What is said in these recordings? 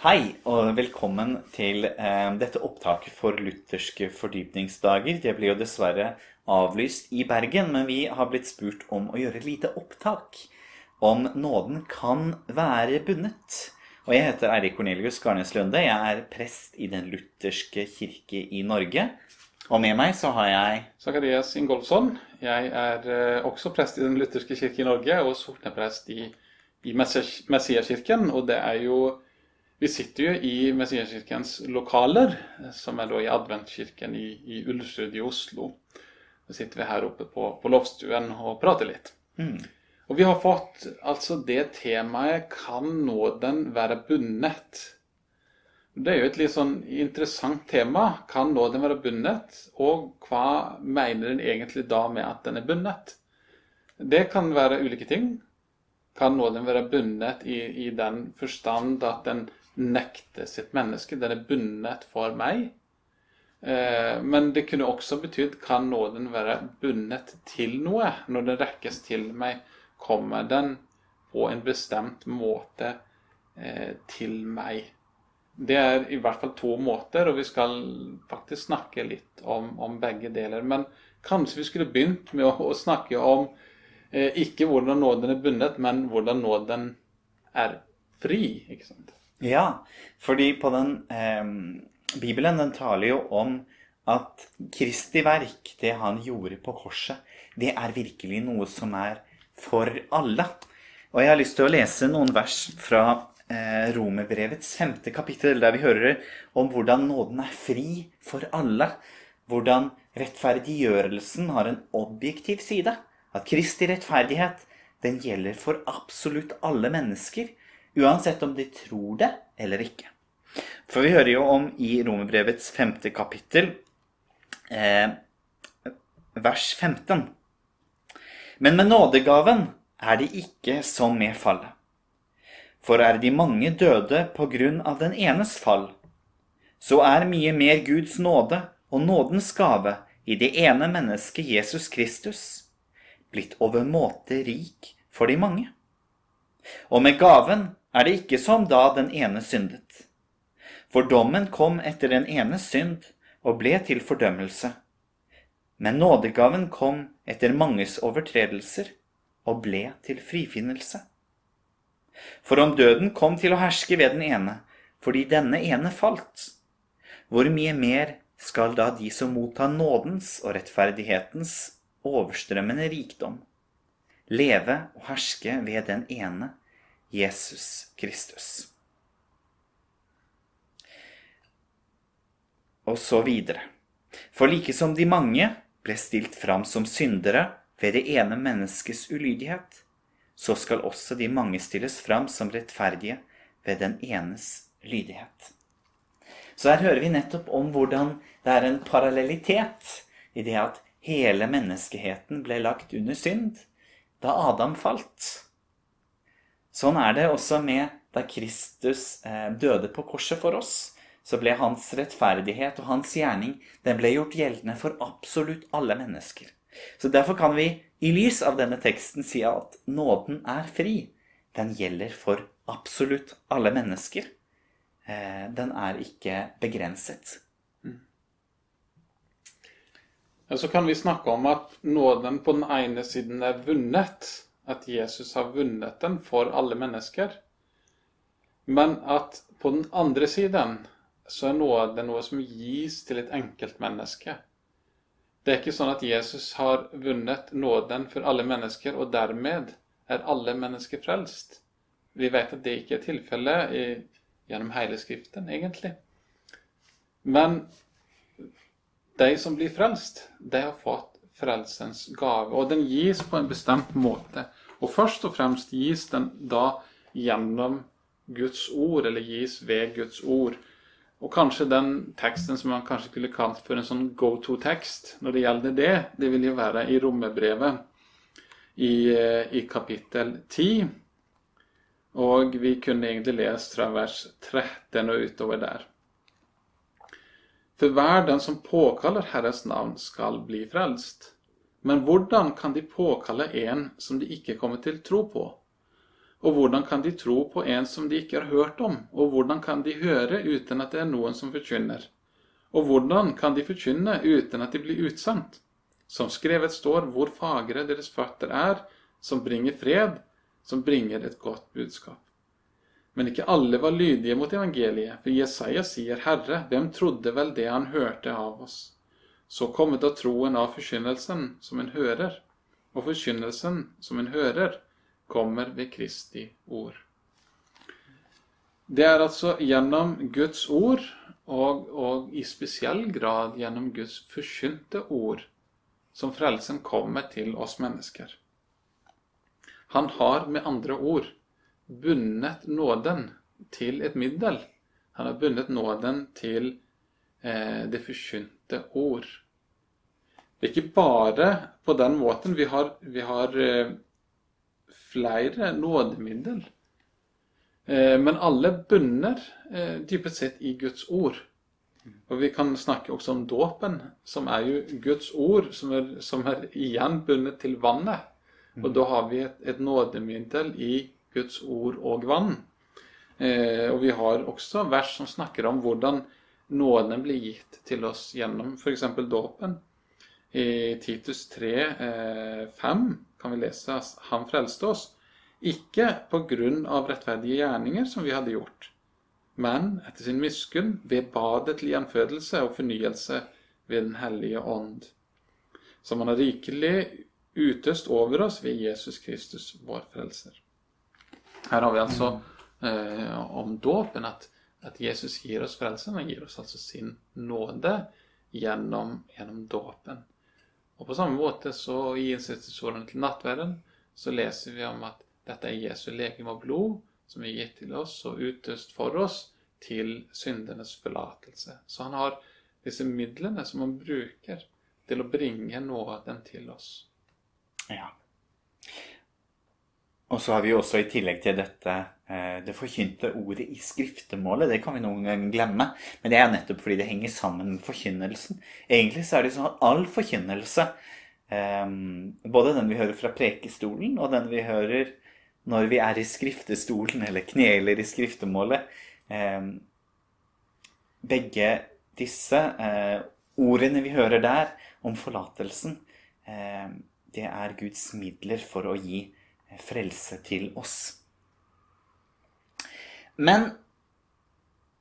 Hei, og velkommen til eh, dette opptaket for lutherske fordypningsdager. Det ble jo dessverre avlyst i Bergen, men vi har blitt spurt om å gjøre et lite opptak om nåden kan være bundet. Og jeg heter Eirik Cornelius Garnes Lunde. Jeg er prest i Den lutherske kirke i Norge. Og med meg så har jeg Zakarias Ingolfsson. Jeg er eh, også prest i Den lutherske kirke i Norge og sokneprest i, i Messiaskirken. Og det er jo vi sitter jo i Messiaskirkens lokaler, som er da i Adventkirken i, i Ulsrud i Oslo. Så sitter vi her oppe på, på loftstuen og prater litt. Mm. Og vi har fått altså det temaet 'Kan nåden være bundet?' Det er jo et litt sånn interessant tema. Kan nåden være bundet? Og hva mener den egentlig da med at den er bundet? Det kan være ulike ting. Kan nåden være bundet i, i den forstand at den nekte sitt menneske. Den er bundet for meg. Eh, men det kunne også betydd kan nåden være bundet til noe? Når den rekkes til meg, kommer den på en bestemt måte eh, til meg. Det er i hvert fall to måter, og vi skal faktisk snakke litt om, om begge deler. Men kanskje vi skulle begynt med å, å snakke om eh, ikke hvordan nåden er bundet, men hvordan nåden er fri. ikke sant? Ja, fordi på den eh, Bibelen den taler jo om at Kristi verk, det han gjorde på korset, det er virkelig noe som er for alle. Og jeg har lyst til å lese noen vers fra eh, Romerbrevets femte kapittel, der vi hører om hvordan nåden er fri for alle. Hvordan rettferdiggjørelsen har en objektiv side. At Kristi rettferdighet, den gjelder for absolutt alle mennesker. Uansett om de tror det eller ikke. For vi hører jo om i Romerbrevets femte kapittel, eh, vers 15. Men med nådegaven er det ikke som med fallet. For er de mange døde på grunn av den enes fall, så er mye mer Guds nåde og nådens gave i det ene mennesket Jesus Kristus blitt overmåte rik for de mange. Og med gaven er det ikke som da den ene syndet. For dommen kom etter den ene synd og ble til fordømmelse. Men nådegaven kom etter manges overtredelser og ble til frifinnelse. For om døden kom til å herske ved den ene, fordi denne ene falt, hvor mye mer skal da de som mottar nådens og rettferdighetens overstrømmende rikdom, leve og herske ved den ene, Jesus Kristus. Og så videre. For like som de mange ble stilt fram som syndere ved det ene menneskets ulydighet, så skal også de mange stilles fram som rettferdige ved den enes lydighet. Så her hører vi nettopp om hvordan det er en parallellitet i det at hele menneskeheten ble lagt under synd da Adam falt. Sånn er det også med da Kristus eh, døde på korset for oss. Så ble hans rettferdighet og hans gjerning den ble gjort gjeldende for absolutt alle mennesker. Så Derfor kan vi i lys av denne teksten si at nåden er fri. Den gjelder for absolutt alle mennesker. Eh, den er ikke begrenset. Mm. Så kan vi snakke om at nåden på den ene siden er vunnet at Jesus har vunnet den for alle mennesker. Men at på den andre siden så er noe, det noe som gis til et enkeltmenneske. Det er ikke sånn at Jesus har vunnet nåden for alle mennesker, og dermed er alle mennesker frelst. Vi vet at det ikke er tilfellet gjennom hele Skriften, egentlig. Men de som blir frelst, de har fått frelsens gave. Og den gis på en bestemt måte. Og først og fremst gis den da gjennom Guds ord, eller gis ved Guds ord. Og kanskje den teksten som man kanskje kunne kalt for en sånn go to-tekst når det gjelder det, det vil jo være i rommebrevet i, eh, i kapittel 10. Og vi kunne egentlig lest fra vers 13 og utover der. For hver den som påkaller Herres navn, skal bli frelst. Men hvordan kan de påkalle en som de ikke kommer til tro på? Og hvordan kan de tro på en som de ikke har hørt om? Og hvordan kan de høre uten at det er noen som forkynner? Og hvordan kan de forkynne uten at de blir utsendt? Som skrevet står, hvor fagre deres føtter er, som bringer fred, som bringer et godt budskap. Men ikke alle var lydige mot evangeliet, for Jesaja sier, Herre, hvem trodde vel det han hørte av oss? Så kommer da troen av forkynnelsen som en hører, og forkynnelsen som en hører, kommer ved Kristi ord. Det er altså gjennom Guds ord, og, og i spesiell grad gjennom Guds forkynte ord, som frelsen kommer til oss mennesker. Han har med andre ord bundet nåden til et middel. Han har bundet nåden til eh, det forkynte ord. Det er ikke bare på den måten. Vi har, vi har eh, flere nådemiddel. Eh, men alle bunner eh, dypest sett i Guds ord. Og vi kan snakke også om dåpen, som er jo Guds ord, som er, som er igjen bundet til vannet. Og da har vi et, et nådemiddel i Guds ord og vann. Eh, og vi har også vers som snakker om hvordan nåden blir gitt til oss gjennom f.eks. dåpen. I Titus 3, eh, 5 kan vi lese at han frelste oss, ikke på grunn av rettferdige gjerninger som vi hadde gjort, men etter sin miskunn ved badet til gjenfødelse og fornyelse ved Den hellige ånd, som han har rikelig utøst over oss ved Jesus Kristus, vår frelser. Her har vi altså eh, om dåpen at, at, Jesus gir oss frelse, Han gir oss altså sin nåde gjennom, gjennom dåpen. Og på samme måte så i institusjonen til nattverden så leser vi om at dette er Jesu legeme og blod som er gitt til oss og utøst for oss til syndenes forlatelse. Så han har disse midlene som han bruker til å bringe nåden til oss. Ja. Og så har vi også i tillegg til dette eh, det forkynte ordet i skriftemålet. Det kan vi noen ganger glemme, men det er nettopp fordi det henger sammen med forkynnelsen. Egentlig så er det sånn at all forkynnelse, eh, både den vi hører fra prekestolen, og den vi hører når vi er i skriftestolen eller kneler i skriftemålet eh, Begge disse ordene vi hører der om forlatelsen, det er Guds midler for å gi frelse til oss. Men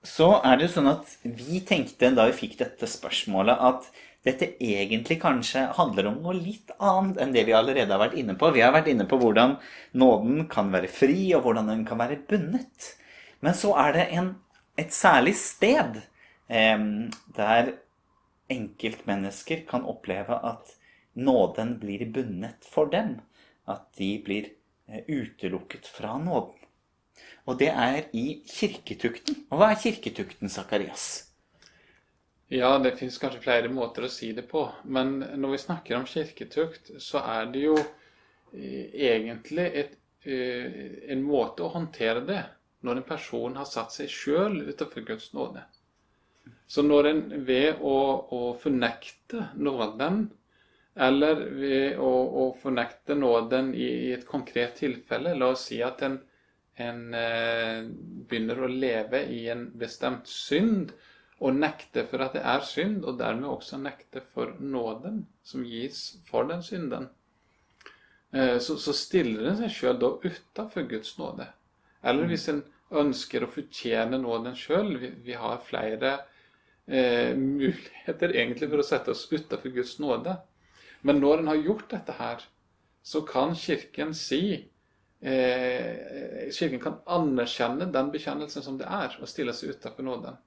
så er det jo sånn at vi tenkte da vi fikk dette spørsmålet, at dette egentlig kanskje handler om noe litt annet enn det vi allerede har vært inne på. Vi har vært inne på hvordan nåden kan være fri, og hvordan den kan være bundet. Men så er det en, et særlig sted eh, der enkeltmennesker kan oppleve at nåden blir bundet for dem. At de blir utelukket fra nåden. Og det er i kirketukten. Og hva er kirketukten, Sakarias? Ja, det fins kanskje flere måter å si det på. Men når vi snakker om kirketukt, så er det jo eh, egentlig et, eh, en måte å håndtere det når en person har satt seg sjøl utenfor Guds nåde. Så når en ved å, å fornekte nåden eller ved å, å fornekte nåden i, i, et konkret tilfelle. La oss si at en, en eh, begynner å leve i en bestemt synd og nekte for at det er synd, og dermed også nekte for nåden som gis for den synden. Eh, så, så, stiller en seg sjøl da utafor Guds nåde. Eller hvis en ønsker å fortjene nåden sjøl. Vi, vi, har flere eh, muligheter egentlig for å sette oss utafor Guds nåde. Men når en har gjort dette her, så kan Kirken si eh, Kirken kan anerkjenne den bekjennelsen som det er, og stille seg utenfor nåden.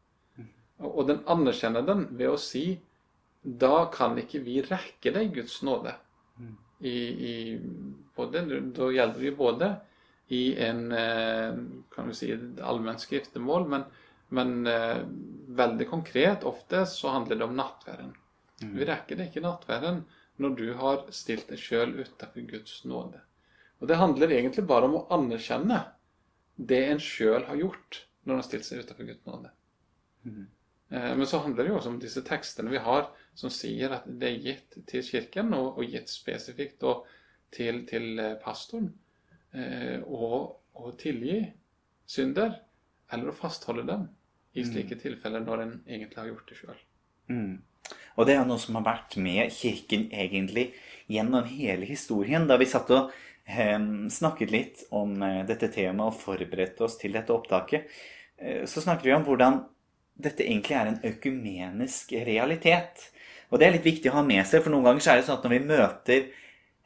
Og, og den anerkjenner den ved å si da kan ikke vi rekke deg Guds nåde. I, i både, da gjelder det både i en eh, kan vi si, allmenn skriftemål, men, men eh, veldig konkret ofte så handler det om nattværen. Vi rekker det ikke nattværen når du har stilt deg sjøl utenfor Guds nåde. Og Det handler egentlig bare om å anerkjenne det en sjøl har gjort når en har stilt seg utenfor Guds nåde. Mm. Men så handler det jo også om disse tekstene vi har som sier at det er gitt til Kirken, og, og gitt spesifikt til, til, eh, pastoren. eh, å, eh, tilgi synder, eller å fastholde dem i slike tilfeller når en egentlig har gjort det sjøl. Mm. Og det er noe som har vært med Kirken egentlig gjennom hele historien. Da vi satt og eh, snakket litt om eh, dette temaet og forberedte oss til dette opptaket, eh, så snakket vi om hvordan dette egentlig er en økumenisk realitet. Og det er litt viktig å ha med seg, for noen ganger er det sånn at når vi møter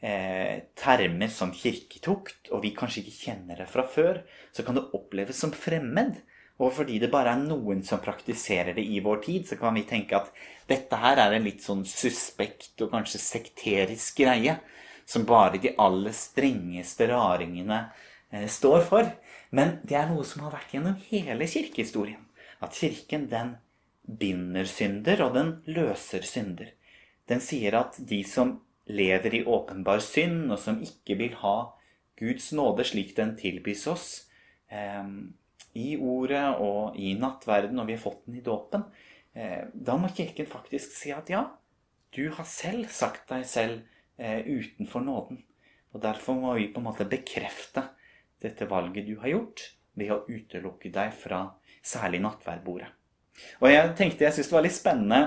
eh, termer som kirketukt, og vi kanskje ikke kjenner det fra før, så kan det oppleves som fremmed. Og fordi det bare er noen som praktiserer det i vår tid, så kan vi tenke at dette her er en litt sånn suspekt og kanskje sekterisk greie, som bare de aller strengeste raringene eh, står for. Men det er noe som har vært gjennom hele kirkehistorien. At kirken, den binder synder, og den løser synder. Den sier at de som lever i åpenbar synd, og som ikke vil ha Guds nåde slik den tilbys oss, eh, i ordet og i nattverden, og vi har fått den i dåpen, eh, da må Kirken faktisk si at ja, du har selv sagt deg selv eh, utenfor nåden. Og derfor må vi på en måte bekrefte dette valget du har gjort, ved å utelukke deg fra særlig nattverdbordet. Og jeg tenkte jeg syntes det var litt spennende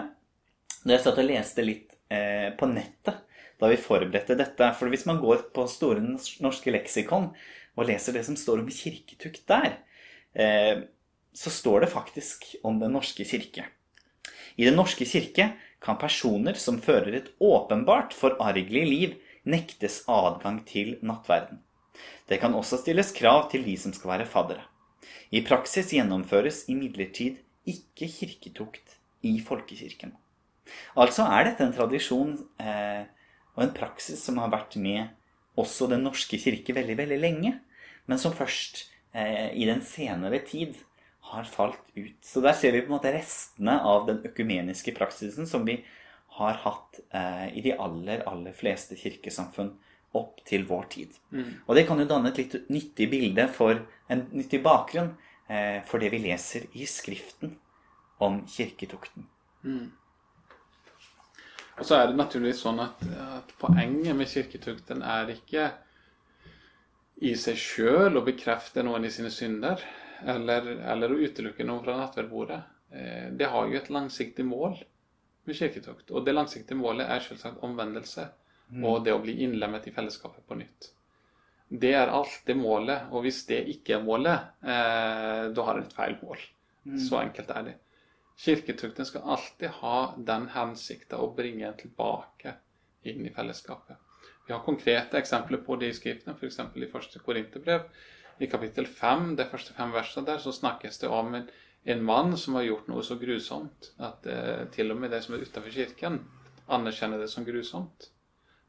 da jeg satt og leste litt eh, på nettet da vi forberedte dette. For hvis man går på Store norske leksikon og leser det som står om kirketukt der, så står det faktisk om Den norske kirke. I Den norske kirke kan personer som fører et åpenbart forargelig liv, nektes adgang til nattverden. Det kan også stilles krav til de som skal være faddere. I praksis gjennomføres imidlertid ikke kirketukt i folkekirken. Altså er dette en tradisjon eh, og en praksis som har vært med også Den norske kirke veldig, veldig lenge, men som først eh, i den senere tid har falt ut. Så der ser vi på en måte restene av den økumeniske praksisen som vi har hatt eh, i de aller, aller fleste kirkesamfunn opp til vår tid. Mm. Og det kan jo danne et litt nyttig bilde for en nyttig bakgrunn eh, for det vi leser i Skriften om kirketukten. Mm. Og så er det naturligvis sånn at, at poenget med kirketukten er ikke i seg sjøl å bekrefte noen i sine synder, eller, eller å utelukke noen fra nattverdbordet. Eh, det har jo et langsiktig mål med kirketukt. Og det langsiktige målet er selvsagt omvendelse og det å bli innlemmet i fellesskapet på nytt. Det er alltid målet, og hvis det ikke er målet, eh, da har det et feil mål. Så enkelt er det. Kirketukten skal alltid ha den hensikta å bringe en tilbake inn i fellesskapet. Vi har konkrete eksempler på det i Skriften, f.eks. i første Korinterbrev. I kapittel 5, de første fem versene der, så snakkes det om en, en mann som har gjort noe så grusomt at eh, til og med de som er utenfor kirken, anerkjenner det som grusomt.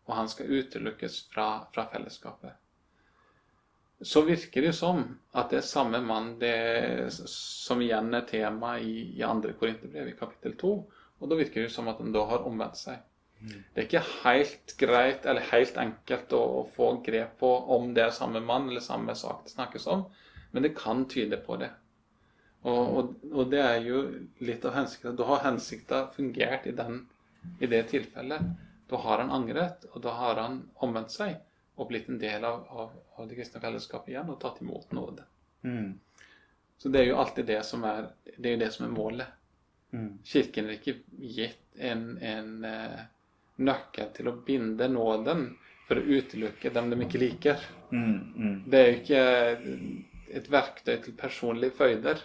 Og han skal utelukkes fra, fra fellesskapet. Så virker det som at det er samme mann det, som igjen er tema i, i andre Korinterbrev, i kapittel 2. Og da virker det som at han da har omvendt seg. Det er ikke helt greit eller helt enkelt å, å få grep på om det er samme mann eller samme sak det snakkes om, men det kan tyde på det. Og, og, og det er jo litt av hensikten. Da har hensikta fungert i, den, i det tilfellet. Da har han angret, og da har han omvendt seg og blitt en del av, av, av det kristne fellesskapet igjen og tatt imot nåde. Mm. Så det er jo alltid det som er, det er, jo det som er målet. Mm. Kirken er ikke gitt en, en eh, nøkkel til å binde nåden for å utelukke dem de ikke liker. Mm. Mm. Det er jo ikke et verktøy til personlige føyder,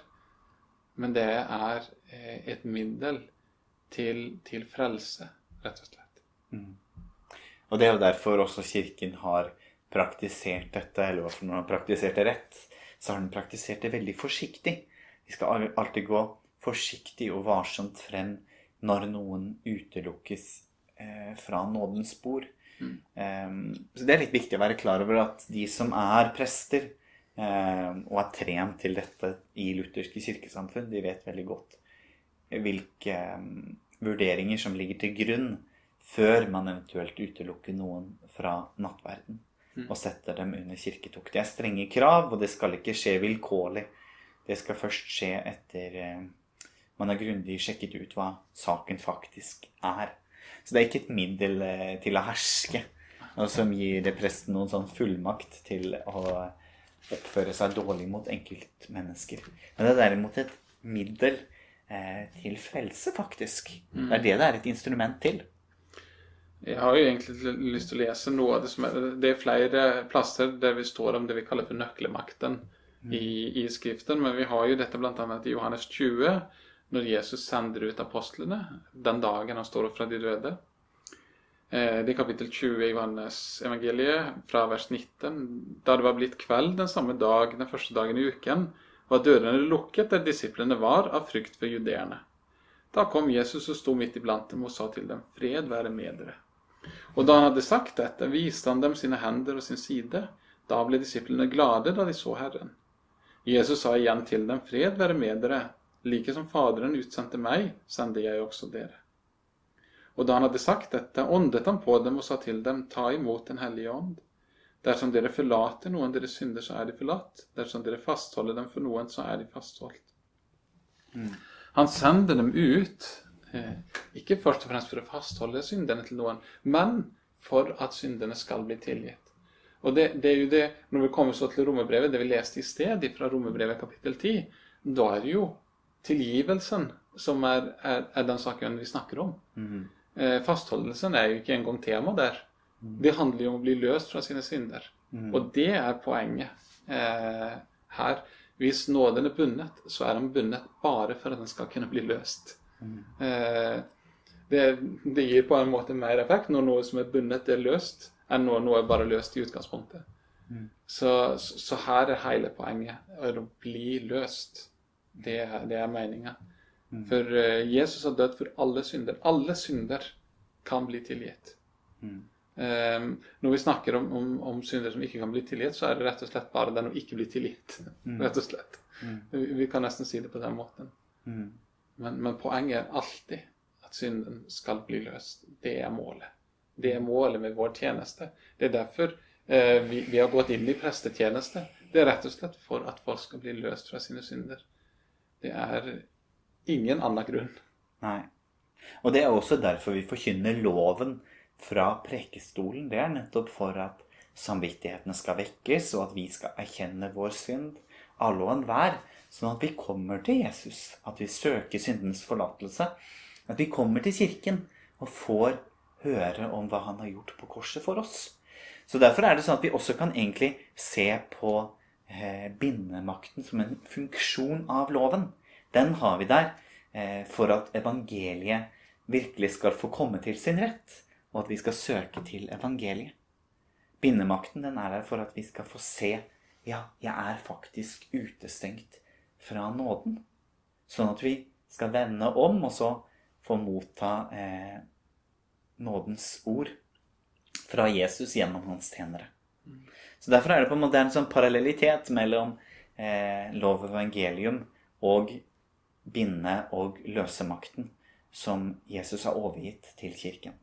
men det er eh, et middel til, til frelse, rett og slett. Mm. Og det er jo derfor også Kirken har praktisert dette, eller når den har praktisert det rett, så har den praktisert det veldig forsiktig. Vi skal alltid gå forsiktig og varsomt frem når noen utelukkes fra nådens spor. Mm. Um, så det er litt viktig å være klar over at de som er prester eh, og er trent til dette i lutherske kirkesamfunn, de vet veldig godt hvilke um, vurderinger som ligger til grunn før man eventuelt utelukker noen fra nattverden Mm. og setter dem under kirketukt. Det er strenge krav, og det skal ikke skje vilkårlig. Det skal først skje etter eh, man har grundig sjekket ut hva saken faktisk er. Så det er ikke et middel eh, til å herske og som gir presten noen sånn fullmakt til å oppføre seg dårlig mot enkeltmennesker. Men det er derimot et middel eh, til frelse, faktisk. Det er det det er et instrument til. Jeg har jo egentlig lyst til å lese noe av det som er Det er flere plasser der vi står om det vi kaller for nøkkelmakten i, i Skriften, men vi har jo dette bl.a. i Johannes 20, når Jesus sender ut apostlene den dagen han står opp fra de døde. Eh, Det er kapittel 20 i Johannes evangeliet, fra vers 19. Da det var blitt kveld den samme dag, den første dagen i uken, var dørene lukket der disiplene var, av frykt for judeerne. Da kom Jesus og sto midt iblant dem og sa til dem, fred være med dere. Og da han hadde sagt dette, viste han dem sine hender og sin side. Da ble disiplene glade da de så Herren. Jesus sa igjen til dem, fred være med dere. Like som Faderen utsendte meg, sender jeg også dere. Og da han hadde sagt dette, åndet han på dem og sa til dem, ta imot Den hellige ånd. Dersom dere forlater noen deres synder, så er de forlatt. Dersom dere fastholder dem for noen, så er de fastholdt. Han sender dem ut, eh, ikke først og fremst for å fastholde syndene til noen, men for at syndene skal bli tilgitt. Og det, det er jo det, Når vi kommer så til romerbrevet, det vi leste i sted fra romerbrevet kapittel 10, da er det jo tilgivelsen som er, er, er den saken vi snakker om. Eh, fastholdelsen er jo ikke engang tema der. Det handler jo om å bli løst fra sine synder. Og det er poenget eh, her. Hvis nåden er bundet, så er den bundet bare for at den skal kunne bli løst. Eh, det, det gir på en måte mer effekt når noe som er bundet, er løst, enn når noe er bare løst i utgangspunktet. Så, så, så her er hele poenget å bli løst. Det, det er meninga. For uh, Jesus har dødd for alle synder. Alle synder kan bli tilgitt. Eh, når vi snakker om, om, om synder som ikke kan bli tilgitt, så er det rett og slett bare den å ikke bli tilgitt. Rett og slett. Vi, vi kan nesten si det på den måten. Men, men poenget er alltid at synden skal bli løst. Det er målet. Det er målet med vår tjeneste. Det er derfor eh, vi, vi har gått inn i prestetjeneste. Det er rett og slett for at folk skal bli løst fra sine synder. Det er ingen annen grunn. Nei. Og det er også derfor vi forkynner loven fra prekestolen. Det er nettopp for at samvittighetene skal vekkes, og at vi skal erkjenne vår synd, alle og enhver, sånn at vi kommer til Jesus, at vi søker syndens forlatelse, at vi kommer til kirken og får høre om hva han har gjort på korset for oss. Så derfor er det sånn at vi også kan egentlig se på bindemakten som en funksjon av loven. Den har vi der eh, for at evangeliet virkelig skal få komme til sin rett, og at vi skal søke til evangeliet. Bindemakten den er der for at vi skal få se ja, jeg er faktisk utestengt fra nåden. Sånn at vi skal vende om og så få motta eh, nådens ord fra Jesus gjennom hans tjenere. Så Derfor er det på en måte en sånn parallellitet mellom eh, lov og evangelium og binde- og løsemakten som Jesus har overgitt til kirken.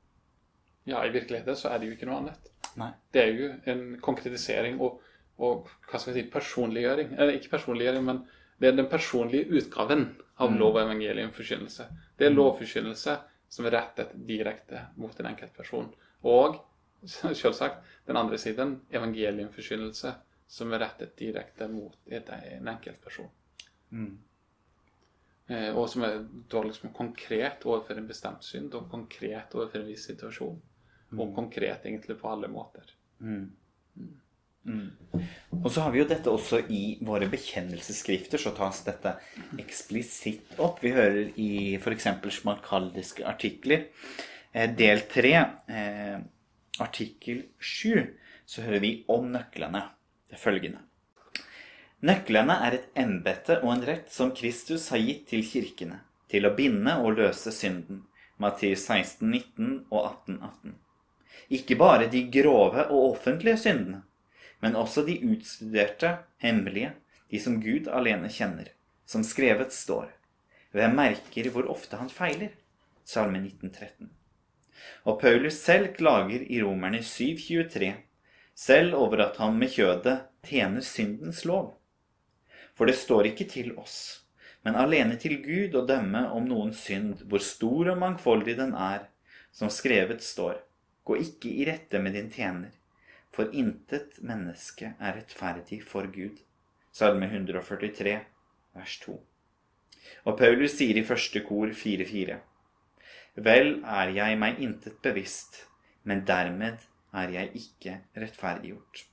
Ja, i virkeligheten så er det jo ikke noe annet. Nei. Det er jo en konkretisering og, og hva skal vi si, personliggjøring. Eller ikke personliggjøring, men det er den personlige utgaven av lov og evangeliumforkynnelse. Det er lovforkynnelse som er rettet direkte mot en enkelt person. Og selvsagt den andre siden evangeliumforkynnelse som er rettet direkte mot en enkeltperson. Mm. Eh, og som er da liksom konkret overfor en bestemt synd, og konkret overfor en viss situasjon. Og konkret egentlig på alle måter. Og så har vi jo dette også i våre bekjennelsesskrifter, så tas dette eksplisitt opp. Vi hører i f.eks. smarkaldiske artikler, eh, del 3, eh, artikkel 7, så hører vi om nøklene. Det følgende. Nøklene er et embete og en rett som Kristus har gitt til kirkene, til å binde og løse synden. Matteus 16, 19 og 18, 18. Ikke bare de grove og offentlige syndene, men også de utstuderte, hemmelige, de som Gud alene kjenner, som skrevet står. Hvem merker hvor ofte han feiler? Salme 1913. Og Paulus selv klager i Romerne 7,23, selv over at han med kjødet tjener syndens lov. For det står ikke til oss, men alene til Gud å dømme om noen synd, hvor stor og mangfoldig den er, som skrevet står. Gå ikke i rette med din tjener, for intet menneske er rettferdig for Gud. Salme 143, vers 2. Og Paulus sier i første kor 4.4.: Vel er jeg meg intet bevisst, men dermed er jeg ikke rettferdiggjort.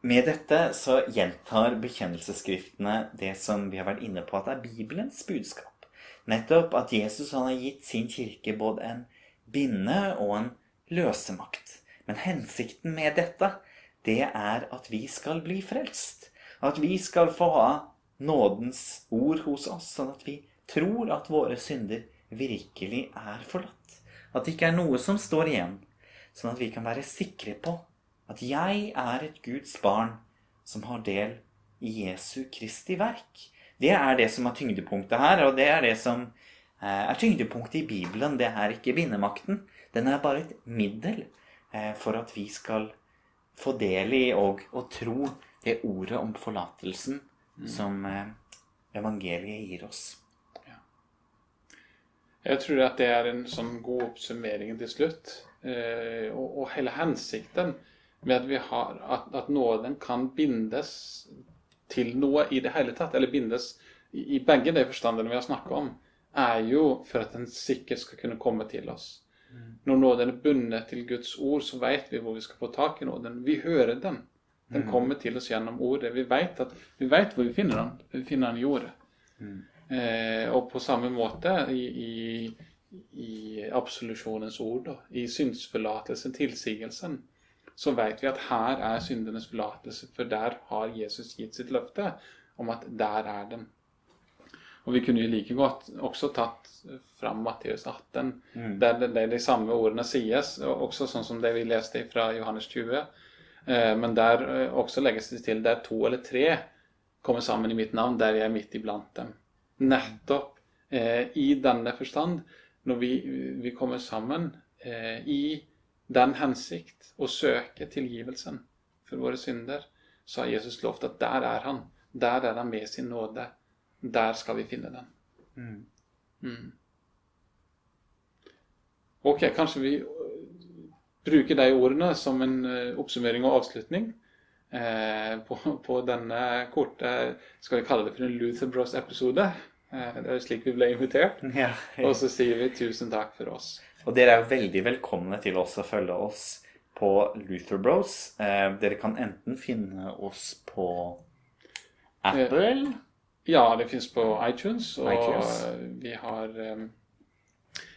Med dette så gjentar bekjennelsesskriftene det som vi har vært inne på, at er Bibelens budskap. Nettopp at Jesus har gitt sin kirke både en binde og en løsemakt. Men hensikten med dette, det er at vi skal bli frelst. At vi skal få ha nådens ord hos oss, sånn at vi tror at våre synder virkelig er forlatt. At det ikke er noe som står igjen. Sånn at vi kan være sikre på at jeg er et Guds barn som har del i Jesu Kristi verk. Det er det som er tyngdepunktet her, og det er det som eh, er tyngdepunktet i Bibelen. Det er ikke bindemakten. Den er bare et middel eh, for at vi skal få del i og, og tro det ordet om forlatelsen. Som eh, evangeliet gir oss. Ja. Jeg tror at det er en sånn god oppsummering til slutt. og, og, hele hensikten med at, vi har, at, at nåden kan bindes til noe i det hele tatt, eller bindes i, i begge de forstandene vi har snakket om, er jo for at den sikkert skal kunne komme til oss. Mm. Når nåden er bundet til Guds ord, så vet vi hvor vi skal få tak i nåden. Vi hører den. Den mm. kommer til oss gjennom ordet. Vi vet, at, vi vet hvor vi finner den. Vi finner den i ordet. Mm. Eh, og på samme måte i, i, i absolusjonens ord, da, i syndsforlatelsen, tilsigelsen, så vet vi at her er syndenes forlatelse, for der har Jesus gitt sitt løfte om at der er den. Og vi kunne jo like godt også tatt fram Matteus 18, mm. der de, de, de samme ordene sies, også sånn som det vi leste fra Johannes 20. Eh, men der eh, også legges det til der to eller tre kommer sammen i mitt navn, der jeg er midt iblant dem. Nettopp eh, i denne forstand, når vi, vi kommer sammen eh, i den hensikt å søke tilgivelsen for våre synder, så har Jesus lovt at der er han. Der er han med sin nåde. Der skal vi finne den. Mm. Mm. Ok, kanskje vi bruker de ordene som en øh, oppsummering og avslutning eh, på, på, denne korte Skal vi kalle det for en Luther Bros-episode? Eh, det er slik vi ble invitert. Ja. Og så sier vi tusen takk for oss. Og dere er jo veldig velkomne til oss å følge oss på Luther Bros. Eh, dere kan enten finne oss på Apple eh, Ja, det fins på iTunes. Og iTunes. vi har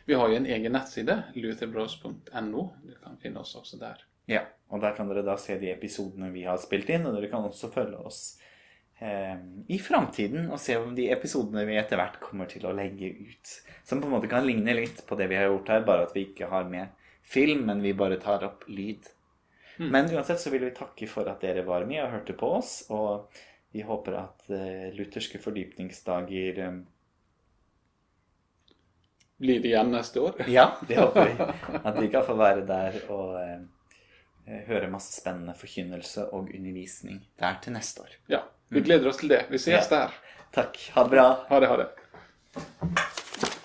vi har jo en egen nettside, lutherbros.no. Du kan finne oss også der. Ja, og der kan dere da se de episodene vi har spilt inn, og dere kan også følge oss eh, i framtiden og se om de episodene vi etter hvert kommer til å legge ut. Som på en måte kan ligne litt på det vi har gjort her, bare at vi ikke har med film, men vi bare tar opp lyd. Mm. Men uansett så vil vi takke for at dere var med og hørte på oss. Og vi håper at eh, lutherske fordypningsdager um... Blir det igjen neste år? ja, det håper vi. At vi kan få være der og eh, høre masse spennende forkynnelse og undervisning der til neste år. Ja, vi gleder oss til det. Vi ses ja. der. Takk. Ha det bra. Ha det, ha det.